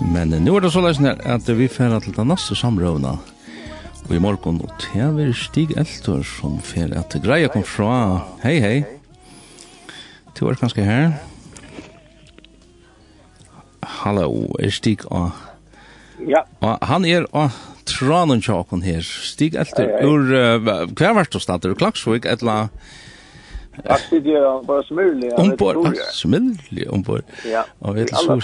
Men nu er det så løsner at vi fer til den neste samrøvna. Og i morgen, og til vi Stig Eltor som fer at greia kom fra. Hei, hei. Du er kanskje her. Hallo, er Stig og... Ja. Og han er og tranen tjåkon her. Stig Eltor, ur... Hva er vært du det? Er Klagsvik, et eller? Faktiskt det är bara smullig. Ombord, smullig ombord. Ja, och vet du så.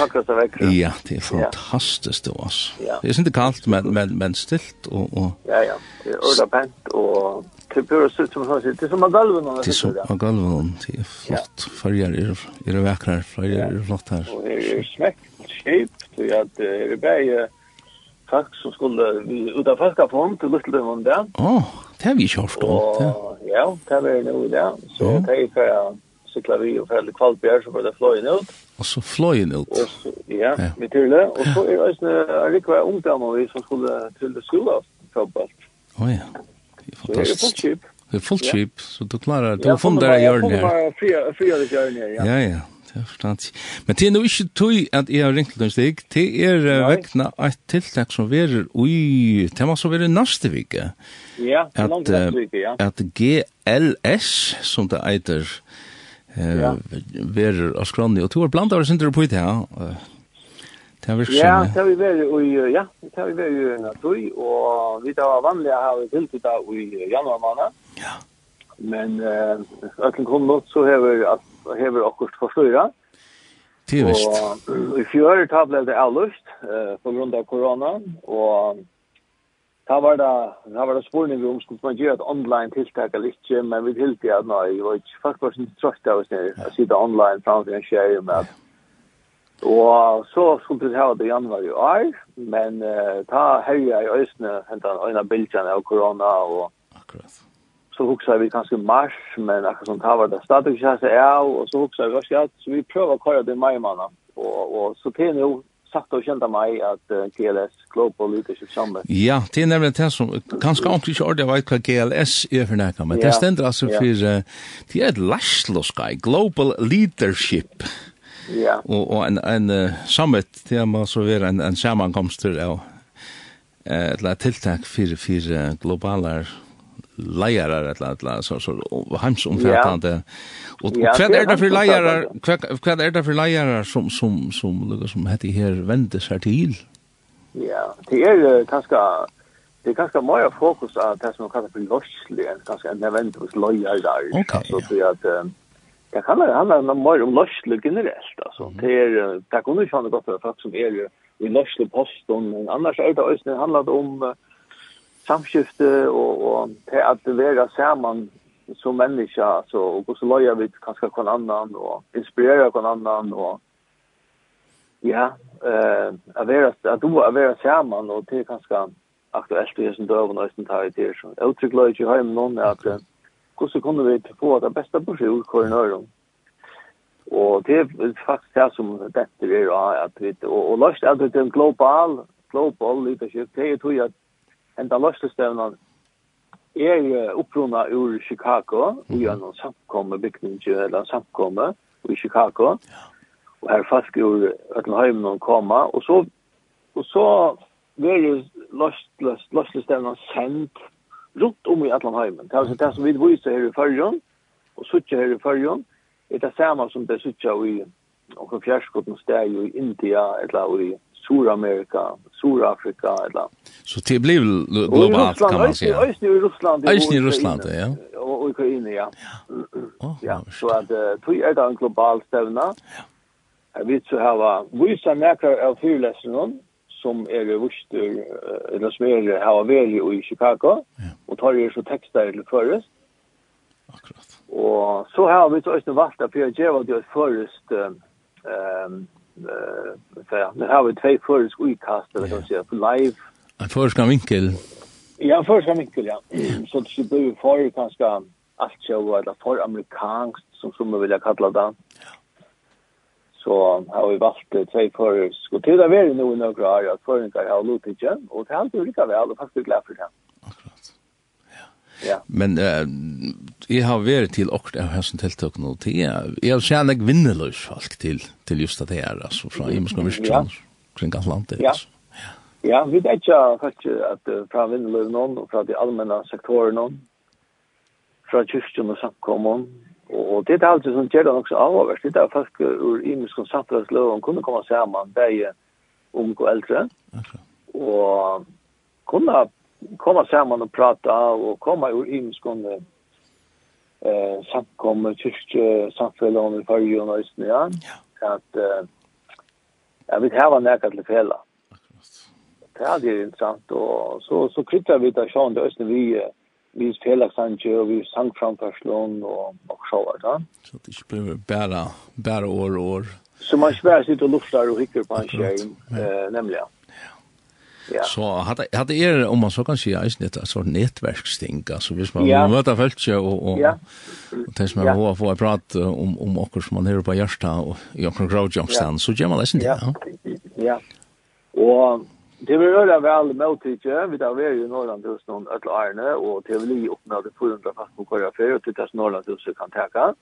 Ja, det är fantastiskt då alltså. Det er inte kallt men men men stilt og... og... Ja ja, det är orda pent och typ hur ser ut som har sitt. Det är som galvan Det är som galven, det er flott. Färger är er, det vackra, färger er flott her. Och det är smäkt, shaped, det är det bäge folk som skulle ut av fiska på hon till lite om det. Åh, det har vi kört då. Ja, det var det nå i dag. Så ja. det gikk jeg sykla vi og fælde kvalbjør, så var det fløyen ut. Og så fløyen ut? Og så, ja, ja. med tulle. Og så er det en rikvei ungdommer vi som skulle tulle skola fotballt. Å ja, det er fantastisk. Så det er fullt kjip. Det er fullt kjip, så du klarer, du har funnet deg i hjørnet her. Ja, jeg har funnet meg fri av hjørnet, ja. Ja, ja det forstand. Men det er nå ikke tog at jeg har ringt til en slik, det er uh, vekna et tiltak som verer ui, det må så være neste vike. Ja, langt neste vike, ja. At GLS, som det eiter, uh, verer av skronni, og to er blant av det synder på i det, ja. Det er Ja, det har vi vært i, ja, det har vi vært i natøy, og vi tar vanlige har vi tiltid i januar måned. Ja. Men uh, økken kom nok så har vi at hever akkurat for styra. Det er vist. Og i fjør ta ble det avlust uh, på grunn av korona, og ta var det, ta var det spurning om skulle man gjøre et online tiltak eller ikke, men vi tilte at nei, jeg var ikke faktisk ikke trøtt av oss nere, å sitte online framfor en skjer med at Og så skulle vi ha det i januar i år, men uh, ta herja i øsne, hentan øyne bildene av korona og Akkurat så huxar vi kanske mars men akkurat som tar det stadigt så här ja och så huxar vi också att så vi prövar köra det maj månad och och så till nu sagt och kända mig att uh, GLS Global Leadership Summit. Ja, det är nämligen det som kanske ordentligt inte ordet vet vad GLS är för näka, men det ständer alltså för uh, det är ett lastloskai, Global Leadership. Ja. Och, och en, en uh, summit, det är så vara en, en sammankomst till uh, ett tiltak för, för uh, globalar lejarar eller eller så så hemsomfattande. Ja. Och vad är det för lejarar? Vad är det för lejarar som som som lukar som heter här vände sig till? Ja, det är ganska det är ganska mycket fokus att det som kallas för lossle, ganska en event hos lejarar. Okay, så det är att det kan handla mer om lossle generellt alltså. Det är det kommer ju sjön gott för folk som är i lossle posten, annars är det ösnen handlar om samskifte og, og til at være sammen som menneske, altså, og hvordan løyer vi kanskje hver annan og inspirerer hver annan og ja, eh, at, være, at du er være sammen og til kanskje aktuelt i sin døven og sin tar i tid. Så jeg uttrykker løy ikke hjemme noen at at hvordan kunne vi få det beste på seg ut hver nøyren. Og det er faktisk det som dette er, at vi, og, og løst er det en global, global leadership, det er tog at enda løstestevnen er jo opprunna ur Chicago, mm -hmm. og gjennom samkomme bygning, eller samkomme i Chicago. Og her folk ur Øtlenheimen koma, og så, og så var jo løstestevnen sendt rundt om i Atlanheimen. Det er altså det som vi viser her i Førjøen, og suttje her i Førjøen, er det samme som det suttje i og fjærskotten steg i India, eller i Sur-Amerika, Sur-Afrika, eller... Så det blir globalt, kan man säga. Och i Ryssland. Och i Ryssland, ja. Och i Ukraina, ja. Ja, så att det är en global stävna. Jag vet så här var, vissa näkrar av fyrläsningen som är i Vuster, eller som är här av Veri i Chicago, och tar ju så texter till förrest. Akkurat. Och så har vi så östnivasta, för vi har gjort det är förrest... Um, så ja, nu har vi två försk utkast eller kan säga på live. En förska vinkel. Ja, en förska vinkel ja. Så det blir ju för ganska allt show eller för amerikanskt som som man vill kalla det. Så har vi valt två försk och till det är nog några år att förringar har lutit igen och det har inte lika väl och faktiskt glad för det. Akkurat. Ja. Men eh jeg har vært til åkt av hessen tiltak nå til jeg. Jeg har kjent jeg vinneløs folk til, til just det her, altså, fra Imensk og kring Atlantik. Ja. Ja, vi vet ikke faktisk at fra vinneløs noen, og fra de allmenne sektorene, fra kyrkjen og samkommen, og det er alt som gjør det også avhåverst. Det er folk ur Imensk og samtidsløven kunne komme sammen, det er unge og eldre, og kunne komme sammen og prate og komme ur Imensk og eh samkommer tyske samfällan i Sverige och Norge ja. Att eh jag vet här var näka till fälla det är det intressant och så så kvittar vi där sjön där östen vi vi spelar Sancho och vi sang framför slån och och så vart va så det inte blev bara bara år år. Så man svär sitt och luftar och hickar på en skärm eh nämligen Ja. Så hade hade er om man så kan säga är det så nätverksting alltså hvis man ja. möter folk och och ja. och tills man har få prata om om också som man hör på hjärta och i grow jump stand så gör man det inte. Ja. Ja. Och det vil var väl väl motigt vi da er jo Norrland hos noen ødel ærene, någon att Arne och Tevli det 400 fast på Korea og til tittas Norrland hos kan täcka.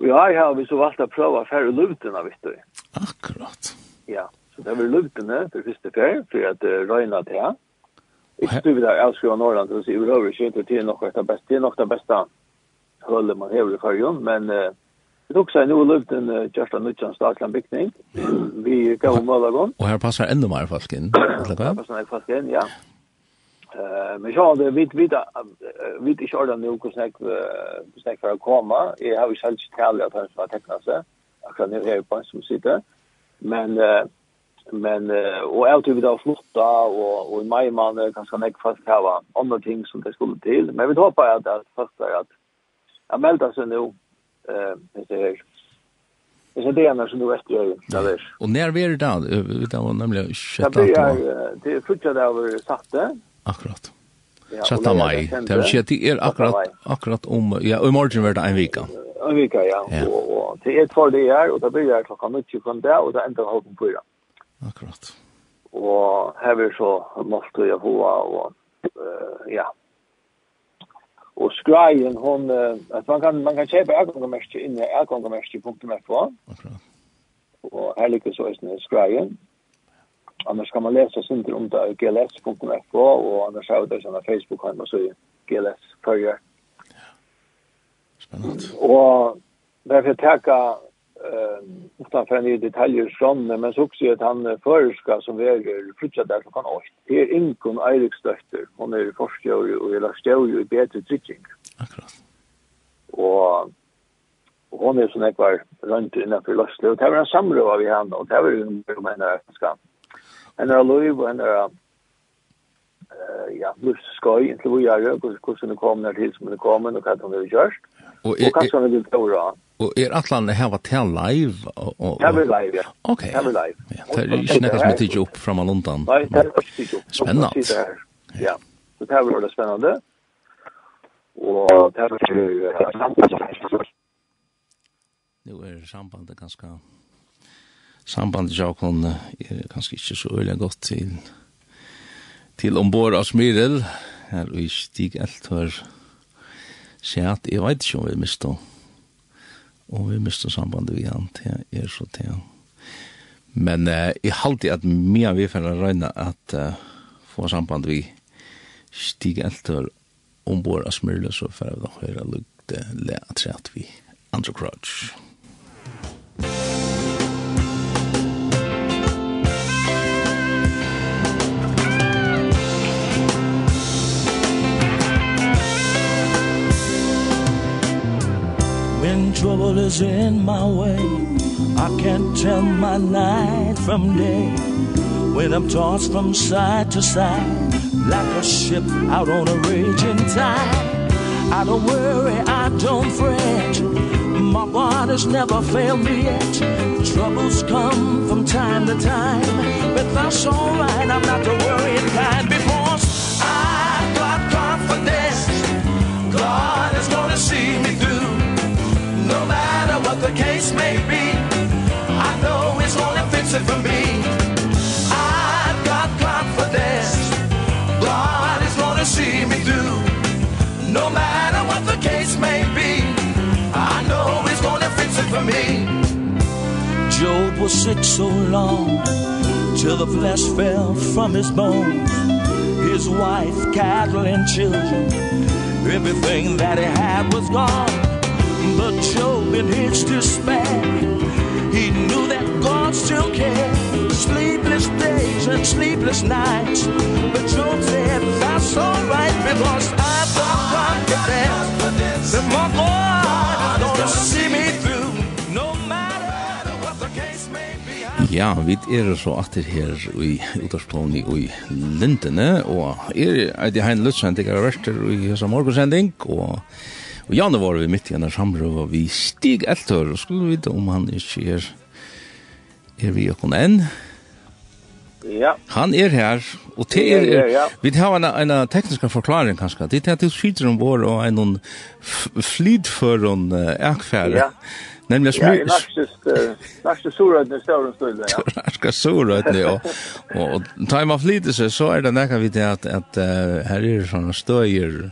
Og jeg har vi så valt att pröva färre lutorna, vet du. Akkurat. Ja. Så det var luktene for første fer, for at uh, røyna til her. Ikke du vil ha elsker av Norrland, så sier vi høyre det er nok det beste, det er nok det beste hølle man hever i fargen, men uh, vi tok seg nå lukt en uh, Kjørstan Nutsjan Statland bygning, vi gav om Målagon. Og her passer enda mer folk inn, eller hva? Her passer mer folk inn, ja. Uh, men så hadde vi ikke vet ikke ordentlig noe hvordan jeg snakker for å komme. Jeg har jo selv ikke tale at han skal tekne seg, akkurat nå her på en som sitter. Men uh, men uh, och allt tycker det har flotta och och i maj man kanske näck fast här var andra ting som det skulle till men vi hoppas att att fast är att jag melda sig nu eh det är Det är det som du vet gör. Ja, det är. Och när vi är där, det var nämligen 6 maj. Det är första där vi satte. Akkurat. 6 maj. Det är shit det är akkurat akkurat om ja, i morgon vart en vecka. En vecka ja. Och det är två dagar och det börjar klockan 9 på där och det ändrar halv på fyra. Akkurat. Og hever så måste jag hoa och uh, ja. Och skrajen hon uh, att man kan man kan köpa ergångamärke inne ergångamärke.fo. Akkurat. Och här ligger så är skrajen. Annars kan man läsa synder om det gls.fo och annars har det såna Facebook har och så gls förr. Ja. Spännande. Og derfor tacka eh utanför en detaljer från men så också att han förska som väger flytta där klockan 8. Det är Inkon Eiriksdotter. Hon är forskare och jag lärste ju i bättre tryckning. Akkurat. Och och hon är sån där kvar runt innanför Lösle och det var en samråd av i hand och det var ju en menar ska. En av Louis och en av eh ja, Louis Skoy, inte vad jag gör, hur hur det kommer när det som det kommer och vad de har gjort. Og, er, kanskje han vil gjøre Og er atlandet her var til live? Og, og, her var live, ja. Ok. Her var live. Ja, det er ikke nekka som er tidsi opp fra Malundan. Nei, det er ikke tidsi opp. Spennende. Ja, så det her var det spennende. Og det her var det spennende. Nu er sambandet ganske... Sambandet til Jakon er ganske ikke så øyelig godt til til ombord av Smyril, her og i Stig Eltør, se at jeg vet ikke om vi mister. Og vi mister sambandet vi han til er så til. Men eh, jeg halte at mye vi får røyne at uh, få samband vi stiger eltør ombord av smyrle så får vi da høre lukte le at vi andre crutch. trouble is in my way. I can't tell my night from day. When I'm tossed from side to side Like a ship out on a raging tide. I don't worry, I don't fret. My God has never failed me yet. Troubles come from time to time But that's alright, I'm not the worrying kind. what the case may be I know it's only it for me. I've got confidence. God is gonna see me through. No matter what the case may be I know he's gonna fix it for me. Job was sick so long Till the flesh fell from his bones. His wife, cattle and children Everything that he had was gone. But Job in his despair He knew that God still cared. Sleepless days and sleepless nights. But Job said, that's alright Because I've got confidence. That my God is gonna see me through No matter what the case may be. Ja, vi er så atter her i Udarsplanen i Lindene, og er er det hein lutsending av verster i hessa morgensending, og Og Janne var vi mitt i en samråd, og vi stig etter, og skulle vite om han ikke er, er vi okon enn. Ja. Han er her, og det er, er ja. vi har en, en teknisk forklaring kanskje, det er at du skyter om vår og en flydføren uh, ekfære. Ja. Nämligen smy... Ja, nästa surröd när større skulle, ja. Nästa surröd nu, och, och tar man flitig sig så är det näka vid det att, att uh, här är sådana stöjer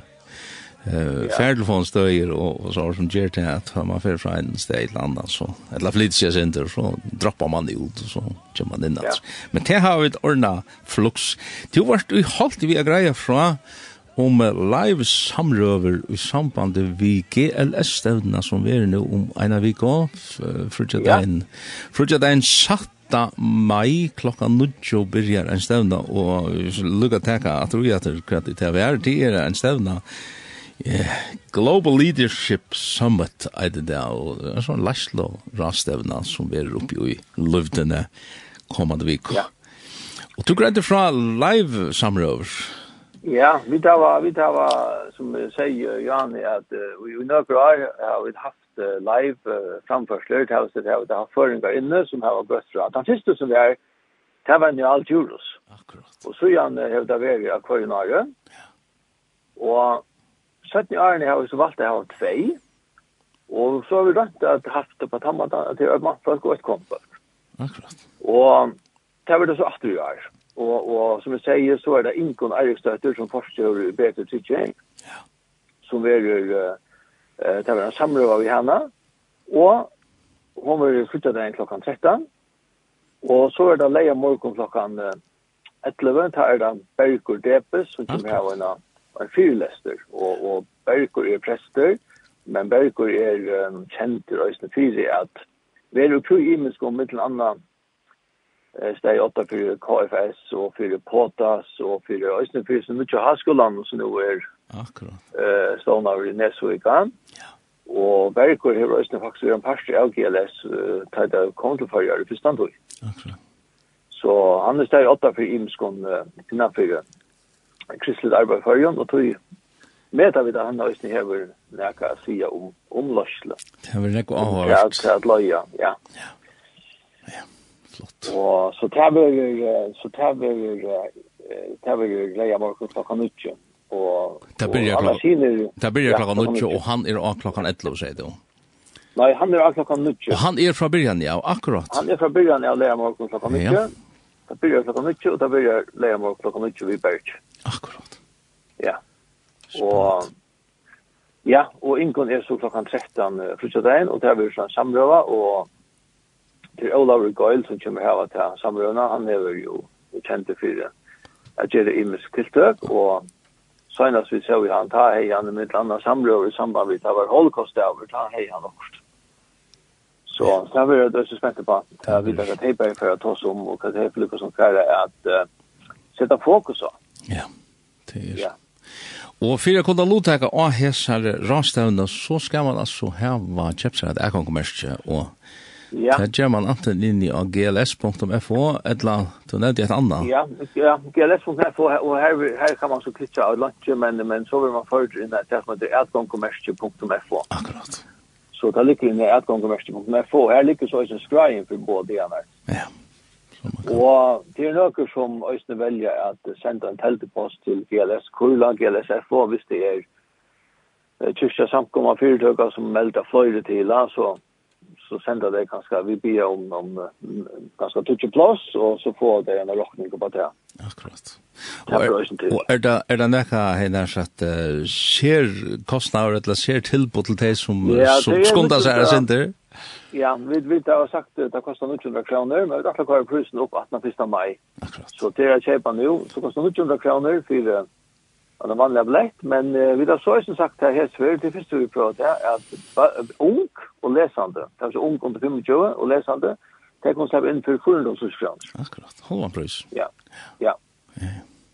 eh fjärrtelefonstøyer och och så som ger till att man för från en sted till annan så eller flyttas sig inte så droppar man ut och så kör man in Ja. Men det har vi ordna flux. Du vart du halt vi grejer från om live samrøver i samband vi GLS-stevna som vi er nå om en av vika, frutja den, frutja den 6. mai klokka 9 byrjar en stevna, og lukka teka at vi at det er en stevna Yeah, Global Leadership Summit er det der, og det er sånn Laslo Rastevna som er oppe i Løvdene kommande vik. Ja. Og du greide fra live samrøver? Ja, vi tar var, vi tar var, som jeg sier, Johan, at uh, vi i nøkker år har vi haft uh, live uh, framførsler, det har vi hatt føringer inne som har gått fra. Den siste som vi er, det var Njal Djurus. Akkurat. Og så gjerne har det vært akvarionariet. Ja. Og Søtten i årene har vi så valgt å ha tvei, og så har vi rønt at haft det på tammata til at man folk og et kompøk. Akkurat. Og det var det så at vi gjør. Og, og som jeg sier, så er det Inkon Eirikstøtter som forsker bedre Beter ja. som er uh, det var en samråd av henne, og hun var flyttet den klokkan 13, og så er det leia morgen klokkan 11, da er det Bergur Depes, som kommer her og en fyrlester, og, og Bergur er prester, men Bergur er um, kjent i Øystein Fyri at vi er jo pro imensk om mittel eh, steg 8 for KFS og for Potas og for Øystein Fyri som mye har skolan som nå er eh stående over i Nesvika. Ja. Og Bergur har Øystein faktisk vært en parst av GLS uh, til det kom til forrige i forstand. Akkurat. Så han er steg 8 for imensk om uh, innanfor kristelig arbeid for Jørgen, og tog med at vi da han har ikke hever nækka å si om, om løsle. Det har vært nekka avhørt. Ja, til at løya, ja. Ja, ja flott. Og så tar vi, så tar vi, tar vi leia morgen klokka nutje. Og, det blir klokka nutje, og han er av klokka 11, sier du. Nei, han er av klokka nutje. Og han er fra byrjan, ja, akkurat. Han er fra byrjan, ja, leia morgen klokka nutje. Ja. Det byrjar klokka nutje, og det byrjar leia morgen klokka nutje vi berg. Akkurat. Ja. Og ja, og Ingon er så klokkan 13 uh, frutsadein, og det er vi sånn samrøva, og til Olav Gøyl som kommer her til samrøvna, han er jo kjente for at gjøre imisk tiltøk, og senast vi ser vi han, ta hei han med et annet samrøver i samband med at det var holocaust over, ta hei han også. Så det har vi er døse spente på at vi tar at hei bare for å ta oss om, og hva det er for lykkes som kjære er at uh, sette fokus på. Ja, det er. Ja. Og fyrir kunna lutaka av hesar rastavna, så skal man altså hava kjepsar et ekonkommerskje, og ja. det gjør man anten inn i gls.fo, eller du nevnte et annet. Ja, ja gls.fo, og her, her kan man så klitsa av lunge, men, men så vil man fyrir inn at det som heter ekonkommerskje.fo. Akkurat. Så det ligger inn i ekonkommerskje.fo, her ligger så en skrein for både igjen her. Ja. Og det er noe som Øystein velger at senda en teltepost til GLS Kurla, GLS FO, hvis det er kyrkja samkomma fyrtøkker som melder fløyre til, så, så sender det ganske, vi bier om, om ganske tutsi plass, og så får det en råkning på det. Akkurat. Og er, og er det, er det nekka henne sagt uh, ser kostnader, eller ser tilbud til de som, ja, som skundar seg her, Sinter? Ja, Ja, vi vet har sagt det, det kostar 900 kronor, men det har kvar prisen upp 18 1. maj. Akkurat. Så det är köpa nu, så kostar 900 kronor för av den vanliga bläkt, men eh, vi har så som sagt här helt svårt, det första vi pratar är att ung och läsande, kanske ung under 25 och läsande, det kan släppa in för 400 kronor. Akkurat, Håll hålla pris. Ja, ja. ja.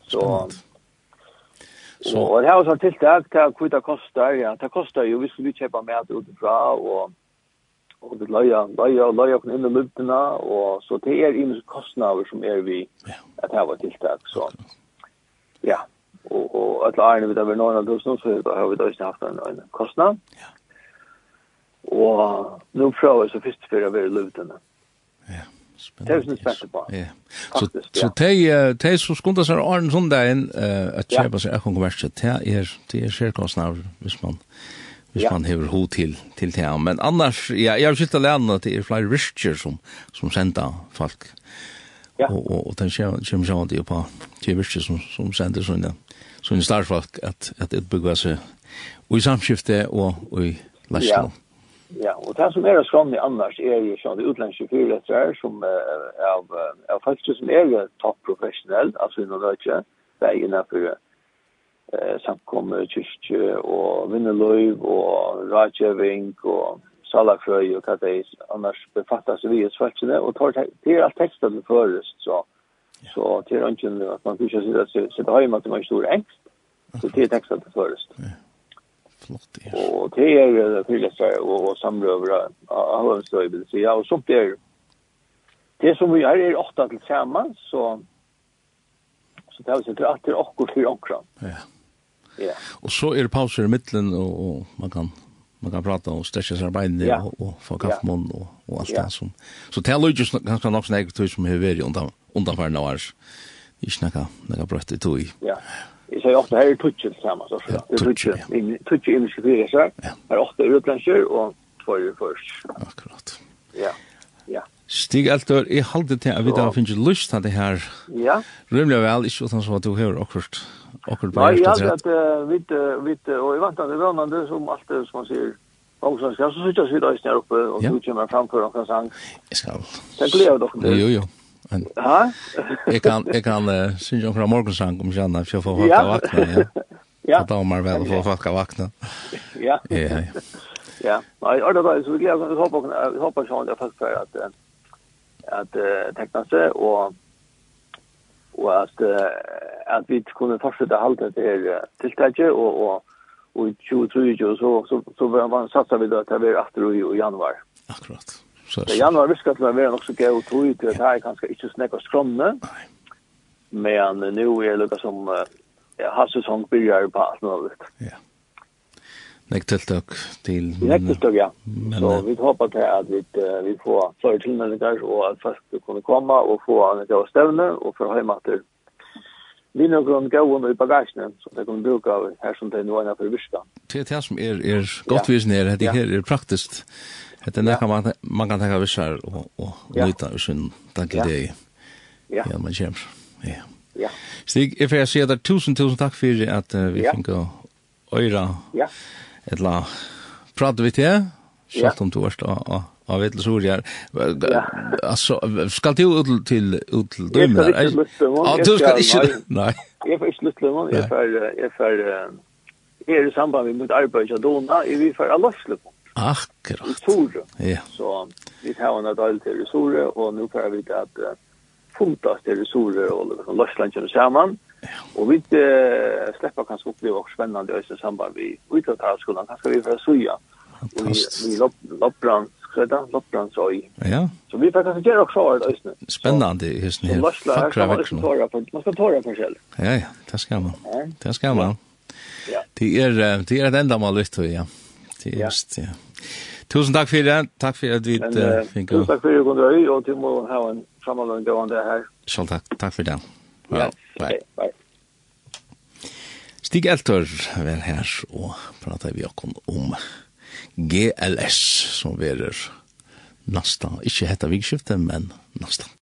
Så, så, och det här var så tilltag, det här kvittar kostar, ja, det kostar ju, vi skulle köpa med utifrån och og det løya, løya, løya på inn i luftina, og så det er imensk kostnader som er vi at her var tiltak, så ja, og, og alle årene vi da var noen tusen, så har vi da ikke haft en, en kostnad. Ja. Og nå prøver jeg så først for å være i luftina. Ja, spennende. Det er jo på. Ja. Så, så de, som skunder seg åren sånn der inn, at kjøper seg ekkong verset, det er, det er skjerkostnader hvis man... Ja hvis ja. man hever ho til, til det. Men annars, ja, jeg har sitt alene at det er flere virkjer som, som sender folk. Ja. Og, og, og den kommer sånn at det på til virkjer som, som sender sånne, sånne starfolk at, at det bygger seg og i samskifte og, og i lastene. Ja. ja, og det som er sånn i annars er jo sånn at utlandske fyrretter som uh, er, er faktisk som er topprofessionell, altså innan det ikke, det er innenfor eh, samkommer, kyrkje og vinneløyv og rådgjøving og salafrøy og hva det er. Annars befatter seg vi i svartsene og tar til alt tekstet det først. Så, så til ønsken at man ikke sitter, sitter hjemme at man er stor engst, så til tekstet det først. Ja. Flott, ja. Og det er fyrlesere og, og samrøvere av høvnstøy, vil si. Ja, og sånt er det som vi er er åtta til sammen, så så det er jo sikkert at det er okkur fyrir okkur. Ja. Ja. Og så är det pauser i mitten och, och man kan man kan prata om stretchesarbeid ja. och, och få kaffemånd og, och alt ja. det som. Så det er ju ganska nog sånn eget som har vært undan, undanfærende år. Ikke noe, några brøtt i tog. Ja. Jeg sier ofte her er tutsen sammen. Så. Ja, tutsen, ja. Tutsen i musikfyrer, jeg sier. Her er ofte utlandskjør og tvær først. Akkurat. Ja. Stig Eltor, jeg halte til at vi da finner lyst til det her. Ja. Rymlig vel, ikke utan som at du har akkurat. akkurat Nei, jeg halte at vi, vi, og jeg vant at det var noe som alt det som man sier, og så skal jeg sitte og sitte her oppe, og du kommer framfor noen sang. Jeg skal. Det gleder dere til. Jo, jo. Men, ja? jeg kan, jeg kan uh, synge omkring morgensang om kjenne, for jeg får folk av vakna. Ja. ja. Og da må jeg vel få folk av vakna. Ja. Ja, ja. Ja, nei, det er det, så vi gleder oss, vi håper sånn at folk får at at uh, tekna seg, og, og at, uh, at vi kunne fortsette halte til uh, tiltaket, og, og, og i 2023 så, så, så, så man satsa vi da til å være etter i, i januar. Akkurat. Så, så. januar virker til å være nok så gøy og tog til at her kanskje ikke snakke skromne, men uh, nå er det lukket som uh, har sesong byrjar på alt mulig. Ja. Yeah. Nek tiltak til... Nekk tiltak, ja. Men, så vi håper til at vi, uh, vi får flere tilmeldinger, og at folk kunne komme og få en gav stevne, og for hjemme til vi nå kan gå under i bagasjen, så det kan bruke her som det nå er for virka. Det er det som er, er godt ja. visnere, det her er praktisk. Det er nekka man, man kan tenke visser og, og, og ja. nyta sin tanke ja. det. Ja. Ja, man kommer. Ja. Ja. Stig, jeg får si at tusen, tusen takk for at uh, vi ja. fikk å øyre. Ja etla pratar vi til till Sjalt om du erst av av vetle sorgar. Alltså ska du ut till ut till dömer. Ja, du ska inte nej. Jag får inte lyssna man. Jag får jag får är i samband med mitt arbete dona i vi för alla slut. Akkurat. Sor. Ja. Så vi har en del till resurser och nu får vi att funtas till resurser och liksom Lanchen samman. Mm Og vi uh, slipper kanskje oppleve også spennende i Øystein samband vi utlatt av skolen. Kanskje vi får Suja. Og Vi, vi loppbrann, skrøyda, loppbrannsøy. Ja. Så vi får kanskje gjøre også av Øystein. Spennende høsten her. Fakra vekkene. Man skal tåre for selv. Ja, ja, det skal man. Ja. Det skal man. Ja. Det er, det er et enda mal litt, ja. Det er just, ja. Tusen takk for det. Takk for at vi uh, fikk... Tusen takk for det, Gondrøy, og til må ha en fremadlønn gående her. Selv takk. Takk for det. Ja, Yeah. Bye. Okay, bye. Stig Eltor vel her og pratet vi okkur om GLS som verer nasta, ikkje hetta vikskiftet, men nasta.